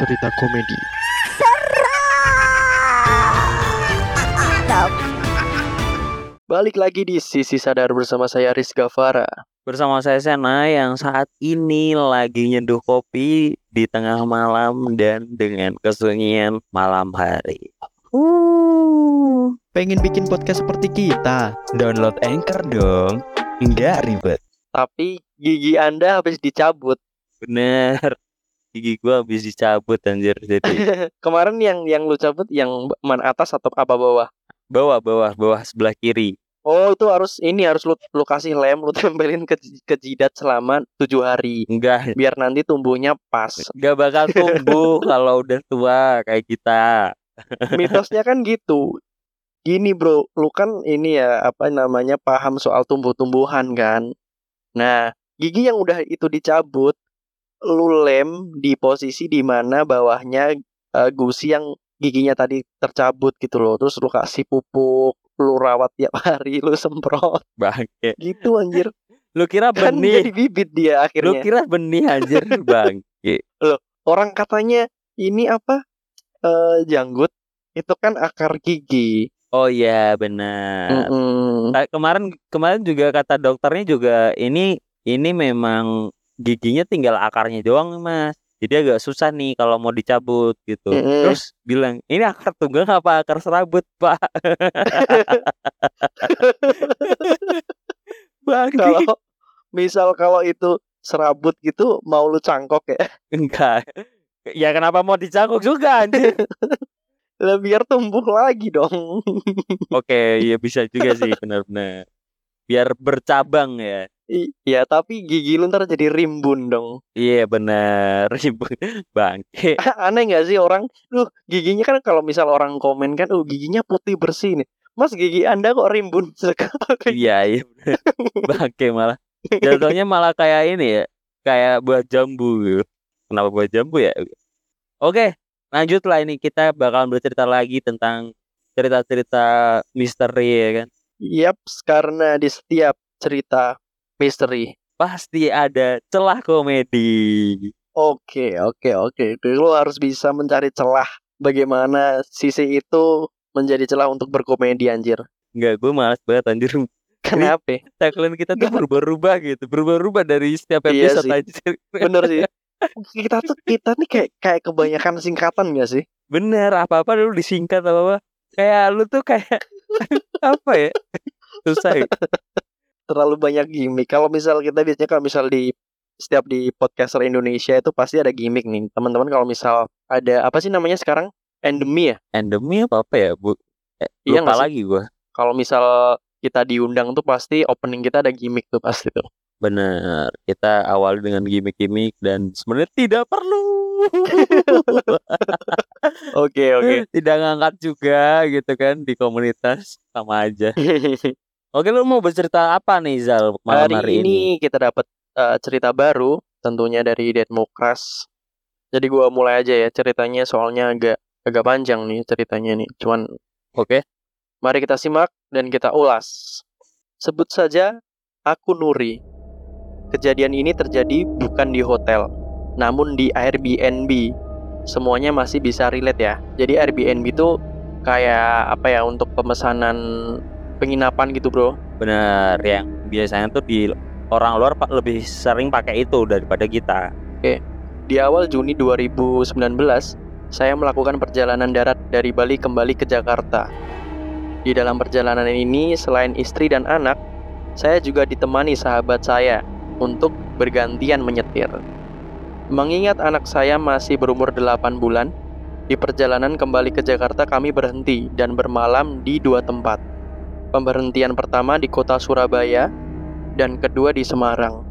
cerita komedi. Balik lagi di Sisi Sadar bersama saya Rizka Farah. Bersama saya Sena yang saat ini lagi nyeduh kopi di tengah malam dan dengan kesunyian malam hari. Uh, pengen bikin podcast seperti kita. Download Anchor dong, nggak ribet. Tapi gigi Anda habis dicabut. Bener, gigi gua habis dicabut anjir jadi Kemarin yang yang lu cabut yang mana atas atau apa bawah? bawah bawah bawah sebelah kiri. Oh itu harus ini harus lu, lu kasih lem lu tempelin ke, ke jidat selama tujuh hari Enggak, biar nanti tumbuhnya pas. nggak bakal tumbuh kalau udah tua kayak kita. Mitosnya kan gitu. Gini bro, lu kan ini ya apa namanya paham soal tumbuh-tumbuhan kan. Nah gigi yang udah itu dicabut, lu lem di posisi di mana bawahnya eh, gusi yang giginya tadi tercabut gitu loh. Terus lu kasih pupuk, lu rawat tiap hari, lu semprot Bangke. gitu anjir. Lu kira Kan benih? jadi bibit dia Lu akhirnya. kira benih anjir bangke. Orang katanya ini apa? eh janggut itu kan akar gigi. Oh iya benar. Mm-mm. Ka- kemarin kemarin juga kata dokternya juga ini ini memang giginya tinggal akarnya doang mas. Jadi agak susah nih kalau mau dicabut gitu. Mm-mm. terus bilang ini akar tunggang apa akar serabut pak? Bang kalau misal kalau itu serabut gitu mau lu cangkok ya? Enggak. Ya kenapa mau dicangkok juga anjir? Lah biar tumbuh lagi dong. Oke ya bisa juga sih benar-benar. Biar bercabang ya iya tapi gigi lu ntar jadi rimbun dong iya benar bangke aneh nggak sih orang lu giginya kan kalau misal orang komen kan oh giginya putih bersih nih mas gigi anda kok rimbun sekali Iya, iya bener. Bangke malah. Jatuhnya malah kayak ini ya, kayak buat jambu gitu. Kenapa buat jambu ya? Oke, lanjutlah ini kita bakal bercerita lagi tentang cerita-cerita misteri ya kan. Yaps, karena di setiap cerita misteri Pasti ada celah komedi. Oke, oke, oke. Lu harus bisa mencari celah bagaimana sisi itu menjadi celah untuk berkomedi anjir. Enggak, gue malas banget anjir. Kenapa? Tagline kita tuh berubah-ubah gitu, berubah-ubah dari setiap Iya episode sih. aja. Bener sih. Kita tuh kita nih kayak kayak kebanyakan singkatan gak sih? Bener, apa-apa dulu disingkat apa-apa. Kayak lu tuh kayak apa ya? Susah ya. Terlalu banyak gimmick. Kalau misal kita biasanya kalau misal di setiap di podcaster Indonesia itu pasti ada gimmick nih. Teman-teman kalau misal ada apa sih namanya sekarang? Endemi ya? endemi apa apa ya bu eh, Iya lupa lagi gua Kalau misal kita diundang tuh pasti opening kita ada gimmick tuh pasti tuh. bener kita awali dengan gimmick-gimmick dan sebenarnya tidak perlu Oke, oke. tidak ngangkat juga gitu kan di komunitas sama aja oke lu mau bercerita apa nih Zal malam hari, hari, ini, kita dapat eh, cerita baru tentunya dari Demokras. Jadi gua mulai aja ya ceritanya soalnya agak agak panjang nih ceritanya nih. Cuman oke mari kita simak dan kita ulas. Sebut saja aku Nuri. Kejadian ini terjadi bukan di hotel, namun di Airbnb. Semuanya masih bisa relate ya. Jadi Airbnb itu kayak apa ya untuk pemesanan penginapan gitu, Bro. bener yang biasanya tuh di orang luar pa- lebih sering pakai itu daripada kita Di awal Juni 2019, saya melakukan perjalanan darat dari Bali kembali ke Jakarta. Di dalam perjalanan ini, selain istri dan anak, saya juga ditemani sahabat saya untuk bergantian menyetir. Mengingat anak saya masih berumur 8 bulan, di perjalanan kembali ke Jakarta kami berhenti dan bermalam di dua tempat. Pemberhentian pertama di kota Surabaya dan kedua di Semarang.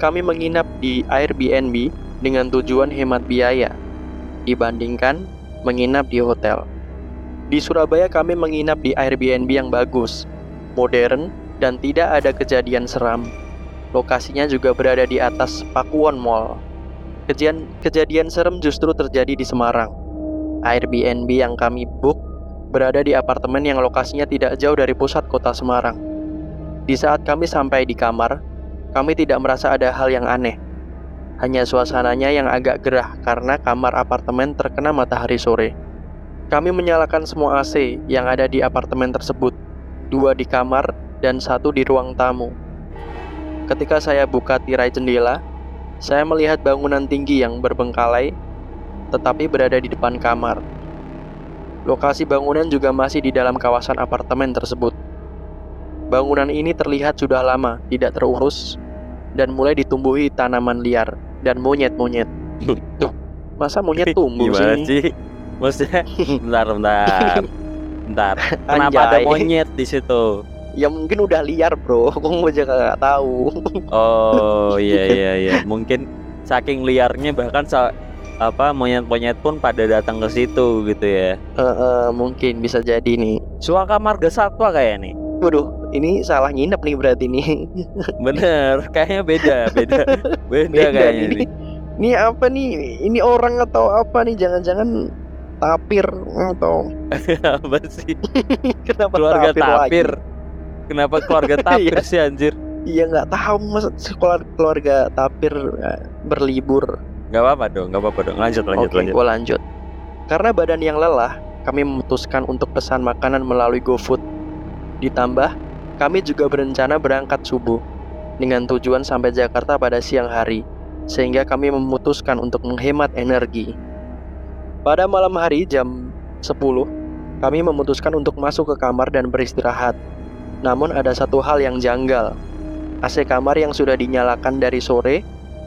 Kami menginap di Airbnb dengan tujuan hemat biaya dibandingkan menginap di hotel. Di Surabaya kami menginap di Airbnb yang bagus, modern, dan tidak ada kejadian seram. Lokasinya juga berada di atas Pakuwon Mall. Kejadian, kejadian serem justru terjadi di Semarang. Airbnb yang kami book berada di apartemen yang lokasinya tidak jauh dari pusat kota Semarang. Di saat kami sampai di kamar, kami tidak merasa ada hal yang aneh. Hanya suasananya yang agak gerah karena kamar apartemen terkena matahari sore. Kami menyalakan semua AC yang ada di apartemen tersebut, dua di kamar dan satu di ruang tamu. Ketika saya buka tirai jendela, saya melihat bangunan tinggi yang berbengkalai, tetapi berada di depan kamar. Lokasi bangunan juga masih di dalam kawasan apartemen tersebut. Bangunan ini terlihat sudah lama tidak terurus dan mulai ditumbuhi tanaman liar dan monyet-monyet. Tuh, masa monyet tumbuh Gimana sih? sih? Maksudnya bentar bentar. Bentar. Kenapa ada monyet di situ? Ya mungkin udah liar bro, mau juga nggak tahu. Oh iya iya iya. Mungkin saking liarnya bahkan sa apa monyet-monyet pun pada datang ke situ gitu ya. Eh, eh, mungkin bisa jadi nih. Suaka Marga Satwa kayak nih. Waduh, ini salah nginep nih berarti nih. Bener, kayaknya beda, beda, beda, Beda kayaknya ini. nih. Ini apa nih? Ini orang atau apa nih? Jangan-jangan tapir atau Apa sih? kenapa Keluarga tapir, lagi? tapir. Kenapa keluarga tapir Iya. sih anjir? Iya nggak tahu masa sekolah keluarga tapir eh, berlibur. Gak apa-apa dong, gak apa-apa dong. Lanjut, lanjut, Oke, lanjut. gua lanjut. Karena badan yang lelah, kami memutuskan untuk pesan makanan melalui GoFood. Ditambah, kami juga berencana berangkat subuh dengan tujuan sampai Jakarta pada siang hari, sehingga kami memutuskan untuk menghemat energi. Pada malam hari jam 10, kami memutuskan untuk masuk ke kamar dan beristirahat. Namun ada satu hal yang janggal. AC kamar yang sudah dinyalakan dari sore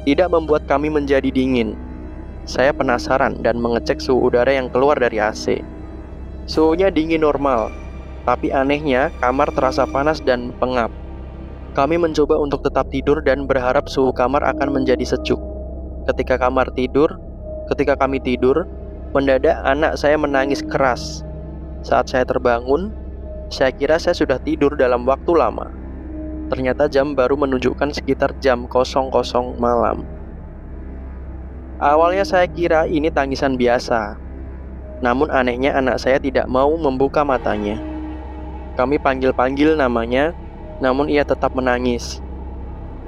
tidak membuat kami menjadi dingin. Saya penasaran dan mengecek suhu udara yang keluar dari AC. Suhunya dingin normal, tapi anehnya kamar terasa panas dan pengap. Kami mencoba untuk tetap tidur dan berharap suhu kamar akan menjadi sejuk. Ketika kamar tidur, ketika kami tidur, mendadak anak saya menangis keras. Saat saya terbangun, saya kira saya sudah tidur dalam waktu lama. Ternyata jam baru menunjukkan sekitar jam 00 malam. Awalnya saya kira ini tangisan biasa. Namun anehnya anak saya tidak mau membuka matanya. Kami panggil-panggil namanya, namun ia tetap menangis.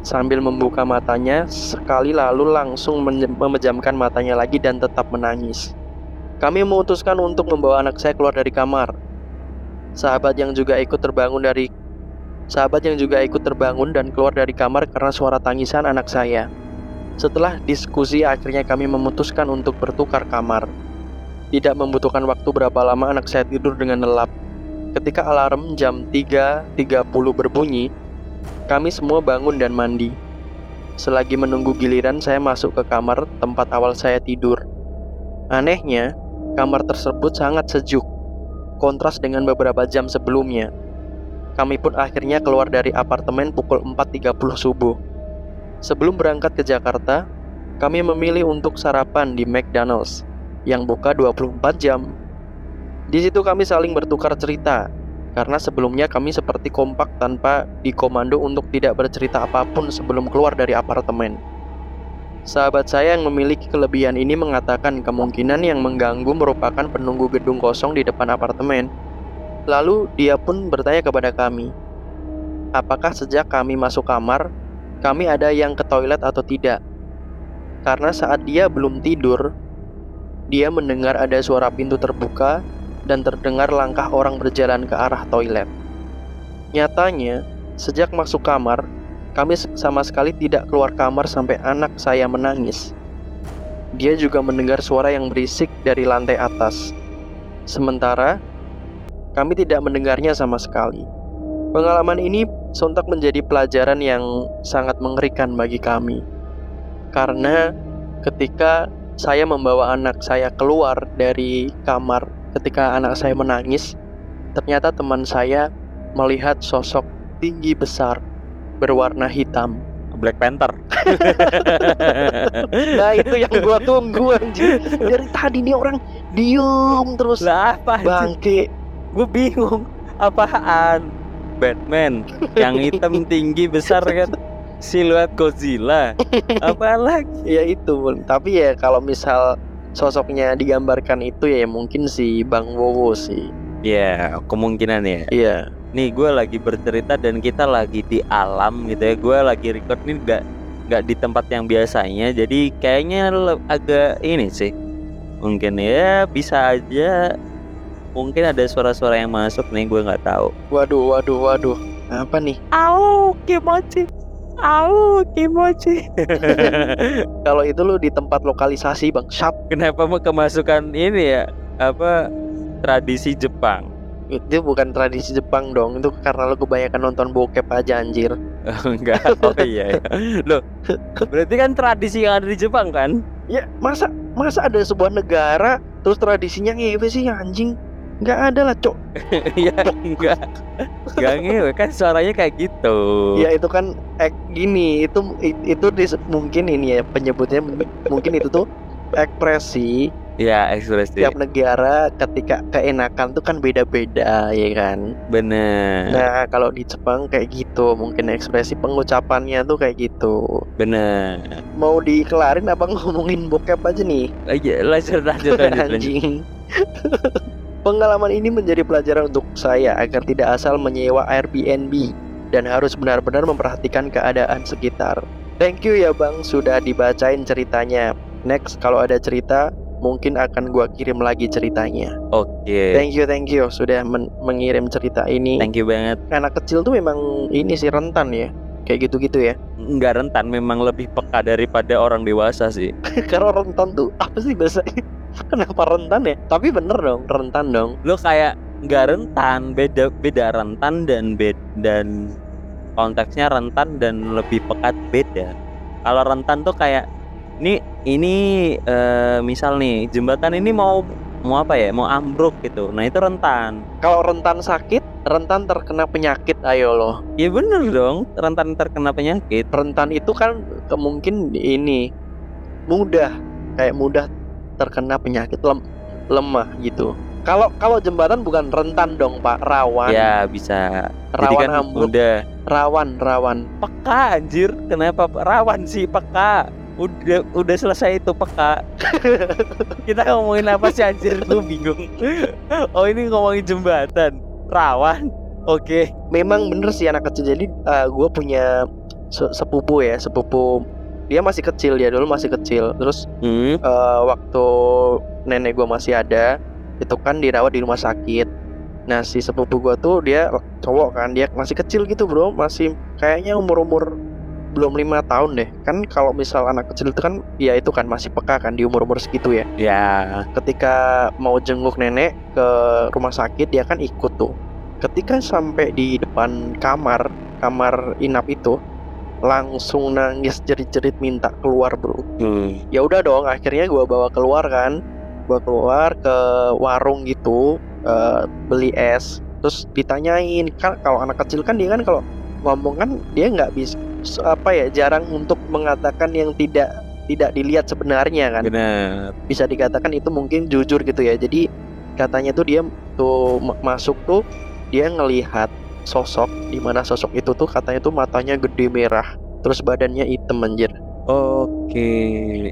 Sambil membuka matanya, sekali lalu langsung memejamkan matanya lagi dan tetap menangis. Kami memutuskan untuk membawa anak saya keluar dari kamar. Sahabat yang juga ikut terbangun dari sahabat yang juga ikut terbangun dan keluar dari kamar karena suara tangisan anak saya. Setelah diskusi akhirnya kami memutuskan untuk bertukar kamar. Tidak membutuhkan waktu berapa lama anak saya tidur dengan lelap. Ketika alarm jam 3.30 berbunyi, kami semua bangun dan mandi. Selagi menunggu giliran saya masuk ke kamar tempat awal saya tidur. Anehnya, kamar tersebut sangat sejuk. Kontras dengan beberapa jam sebelumnya. Kami pun akhirnya keluar dari apartemen pukul 4.30 subuh. Sebelum berangkat ke Jakarta, kami memilih untuk sarapan di McDonald's yang buka 24 jam. Di situ kami saling bertukar cerita karena sebelumnya kami seperti kompak tanpa dikomando untuk tidak bercerita apa pun sebelum keluar dari apartemen. Sahabat saya yang memiliki kelebihan ini mengatakan kemungkinan yang mengganggu merupakan penunggu gedung kosong di depan apartemen. Lalu dia pun bertanya kepada kami, apakah sejak kami masuk kamar, kami ada yang ke toilet atau tidak? Karena saat dia belum tidur, dia mendengar ada suara pintu terbuka dan terdengar langkah orang berjalan ke arah toilet. Nyatanya, sejak masuk kamar, kami sama sekali tidak keluar kamar sampai anak saya menangis. Dia juga mendengar suara yang berisik dari lantai atas. Sementara kami tidak mendengarnya sama sekali. Pengalaman ini sontak menjadi pelajaran yang sangat mengerikan bagi kami. Karena ketika saya membawa anak saya keluar dari kamar ketika anak saya menangis, ternyata teman saya melihat sosok tinggi besar berwarna hitam. Black Panther. Nah itu yang gua tunggu anjir. Dari tadi nih orang diem terus lah apa anjir? bangke. Gue bingung. Apaan? Batman yang hitam tinggi besar kan siluet Godzilla apa lagi Ya itu, tapi ya kalau misal sosoknya digambarkan itu ya mungkin si Bang Wowo sih. ya kemungkinan ya Iya. nih gue lagi bercerita dan kita lagi di alam gitu ya gue lagi record nih nggak nggak di tempat yang biasanya jadi kayaknya agak ini sih mungkin ya bisa aja mungkin ada suara-suara yang masuk nih gue nggak tahu Waduh, waduh, waduh. Apa nih? au kimochi au kimochi Kalau itu lu di tempat lokalisasi, Bang. Shop. kenapa mau kemasukan ini ya apa tradisi Jepang Itu bukan tradisi Jepang dong. Itu karena lu kebanyakan nonton bokep aja anjir. enggak oh iya, iya. loh berarti kan tradisi yang ada di Jepang kan Ya, masa masa ada sebuah negara terus tradisinya ngewe sih anjing? Nggak ada lah, Cok. ya enggak enggak ngewe kan suaranya kayak gitu Ya itu kan ek, gini, itu itu dis- mungkin ini ya penyebutnya mungkin itu tuh ekspresi ya ekspresi tiap negara ketika keenakan tuh kan beda-beda ya kan. bener Nah, kalau di Jepang kayak gitu, mungkin ekspresi pengucapannya tuh kayak gitu. bener Mau dikelarin apa ngomongin bokep aja nih? aja lanjut lanjut lanjut, lanjut. Pengalaman ini menjadi pelajaran untuk saya agar tidak asal menyewa Airbnb dan harus benar-benar memperhatikan keadaan sekitar. Thank you ya Bang sudah dibacain ceritanya. Next kalau ada cerita mungkin akan gua kirim lagi ceritanya. oke Thank you thank you sudah men- mengirim cerita ini. thank you banget Anak kecil tuh memang ini sih rentan ya. Kayak gitu-gitu ya. nggak rentan memang lebih peka daripada orang dewasa sih Karena rentan tuh apa sih bahasanya? Kenapa rentan ya? Tapi bener dong, rentan dong. lo kayak nggak rentan beda beda rentan dan bed dan konteksnya rentan dan lebih pekat beda kalau rentan tuh kayak ini ini eh, misal nih jembatan ini mau mau apa ya mau ambruk gitu nah itu rentan Kalau rentan sakit, rentan terkena penyakit, ayo loh. ya bener dong rentan terkena penyakit Rentan itu kan kemungkin ini mudah, kayak mudah terkena penyakit lem- lemah gitu. Kalau kalau jembatan bukan rentan dong pak, rawan, ya bisa. Jadi rawan kan ambruk, udah rawan, rawan. peka anjir. Kenapa? Rawan sih peka. Udah udah selesai itu peka. Kita ngomongin apa sih anjir? Lu bingung. Oh ini ngomongin jembatan. Rawan. Oke. Memang bener sih anak kecil. Jadi gue punya se- sepupu ya, sepupu dia masih kecil ya dulu masih kecil. Terus hmm. eh, waktu nenek gue masih ada itu kan dirawat di rumah sakit. Nah si sepupu gue tuh dia cowok kan dia masih kecil gitu bro. Masih kayaknya umur umur belum lima tahun deh. Kan kalau misal anak kecil itu kan ya itu kan masih peka kan di umur umur segitu ya. Ya. Ketika mau jenguk nenek ke rumah sakit dia kan ikut tuh. Ketika sampai di depan kamar kamar inap itu langsung nangis jerit-jerit minta keluar bro. Hmm. ya udah dong akhirnya gua bawa keluar kan. Gua keluar ke warung gitu eh, beli es. Terus ditanyain kan kalau anak kecil kan dia kan kalau ngomong kan dia nggak bisa apa ya jarang untuk mengatakan yang tidak tidak dilihat sebenarnya kan. Bener bisa dikatakan itu mungkin jujur gitu ya. Jadi katanya tuh dia tuh ma- masuk tuh dia ngelihat sosok di mana sosok itu tuh katanya tuh matanya gede merah terus badannya hitam anjir. Oke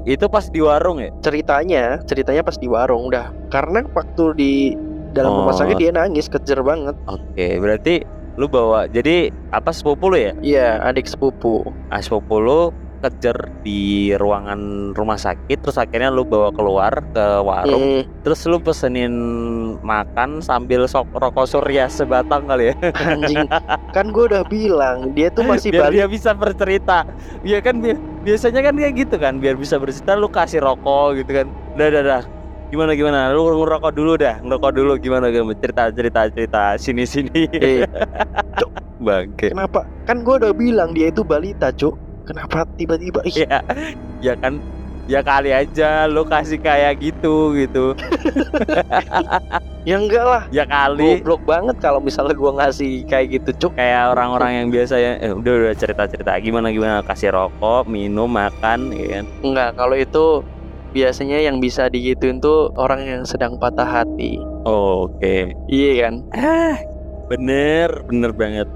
itu pas di warung ya? Ceritanya ceritanya pas di warung udah karena waktu di dalam rumah Oh. sakit dia nangis kejer banget. Oke berarti lu bawa jadi apa sepupu lu ya? Iya adik sepupu. Ah, sepupu lu kejar di ruangan rumah sakit terus akhirnya lu bawa keluar ke warung Hmm, terus lu pesenin makan sambil sok rokok surya sebatang kali ya. Anjing kan gue udah bilang dia tuh masih biar balik. dia bisa bercerita. Ya kan bi- biasanya kan kayak gitu kan biar bisa bercerita lu kasih rokok gitu kan. Dah dah dah. Gimana gimana? Lu ngerokok dulu dah ngerokok dulu. Gimana gimana? Cerita cerita cerita. Sini sini. Eh, bangke. Kenapa? Kan gue udah bilang dia itu balita cuk kenapa tiba-tiba? Ya ya kan ya kali aja lu kasih kayak gitu gitu. Ya enggak lah. Ya kali. Goblok banget kalau misalnya gua ngasih kayak gitu cuk. Kayak orang-orang yang biasa ya eh, udah udah cerita cerita gimana gimana? Kasih rokok minum makan ya kan? Enggak kalau itu biasanya yang bisa digituin tuh orang yang sedang patah hati. Oke. Iya kan? Ah bener bener banget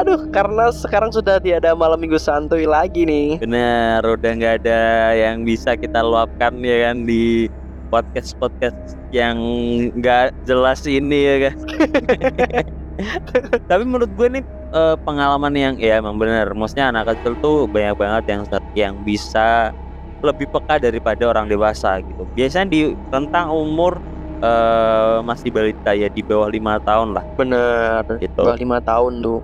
aduh karena sekarang sudah tiada malam minggu santuy lagi nih bener udah nggak ada yang bisa kita luapkan ya kan di podcast podcast yang nggak jelas ini ya kan Tapi menurut gue nih eh, pengalaman yang ya emang bener. Maksudnya anak kecil tuh banyak banget yang yang bisa lebih peka daripada orang dewasa gitu. Biasanya di rentang umur eh, masih balita ya di bawah lima tahun lah Bener. gitu. Bawah lima tahun tuh.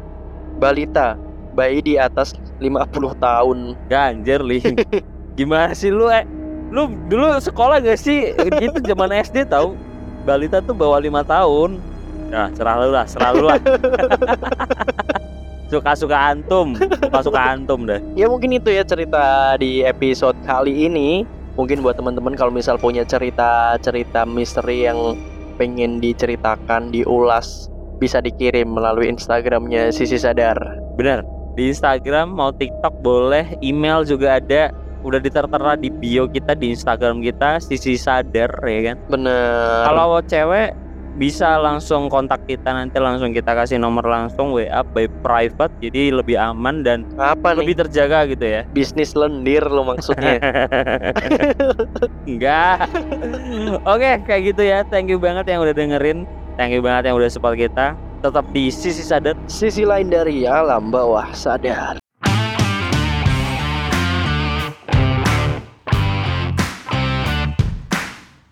Balita, bayi di atas 50 tahun. Ganjer li. Gimana sih lu eh? Lu dulu sekolah gak sih? Itu zaman SD tahu. Balita tuh bawah lima tahun. Nah, serah lu lah, serah lu lah. Suka-suka antum, suka-suka antum dah. Ya mungkin itu ya cerita di episode kali ini. Mungkin buat teman-teman kalau misal punya cerita-cerita misteri yang pengen diceritakan, diulas, bisa dikirim melalui Instagramnya Sisi Sadar. Bener. Di Instagram mau TikTok boleh, email juga ada. Udah ditertera di bio kita di Instagram kita, sisi sadar ya kan. Bener. Kalau cewek bisa langsung kontak kita nanti langsung kita kasih nomor langsung WA by private jadi lebih aman dan apa nih? lebih terjaga gitu ya. Bisnis lendir lo maksudnya. Enggak. Oke, kayak gitu ya. Thank you banget yang udah dengerin. Thank you banget yang udah support kita. Tetap di sisi sadar. Sisi lain dari alam bawah sadar.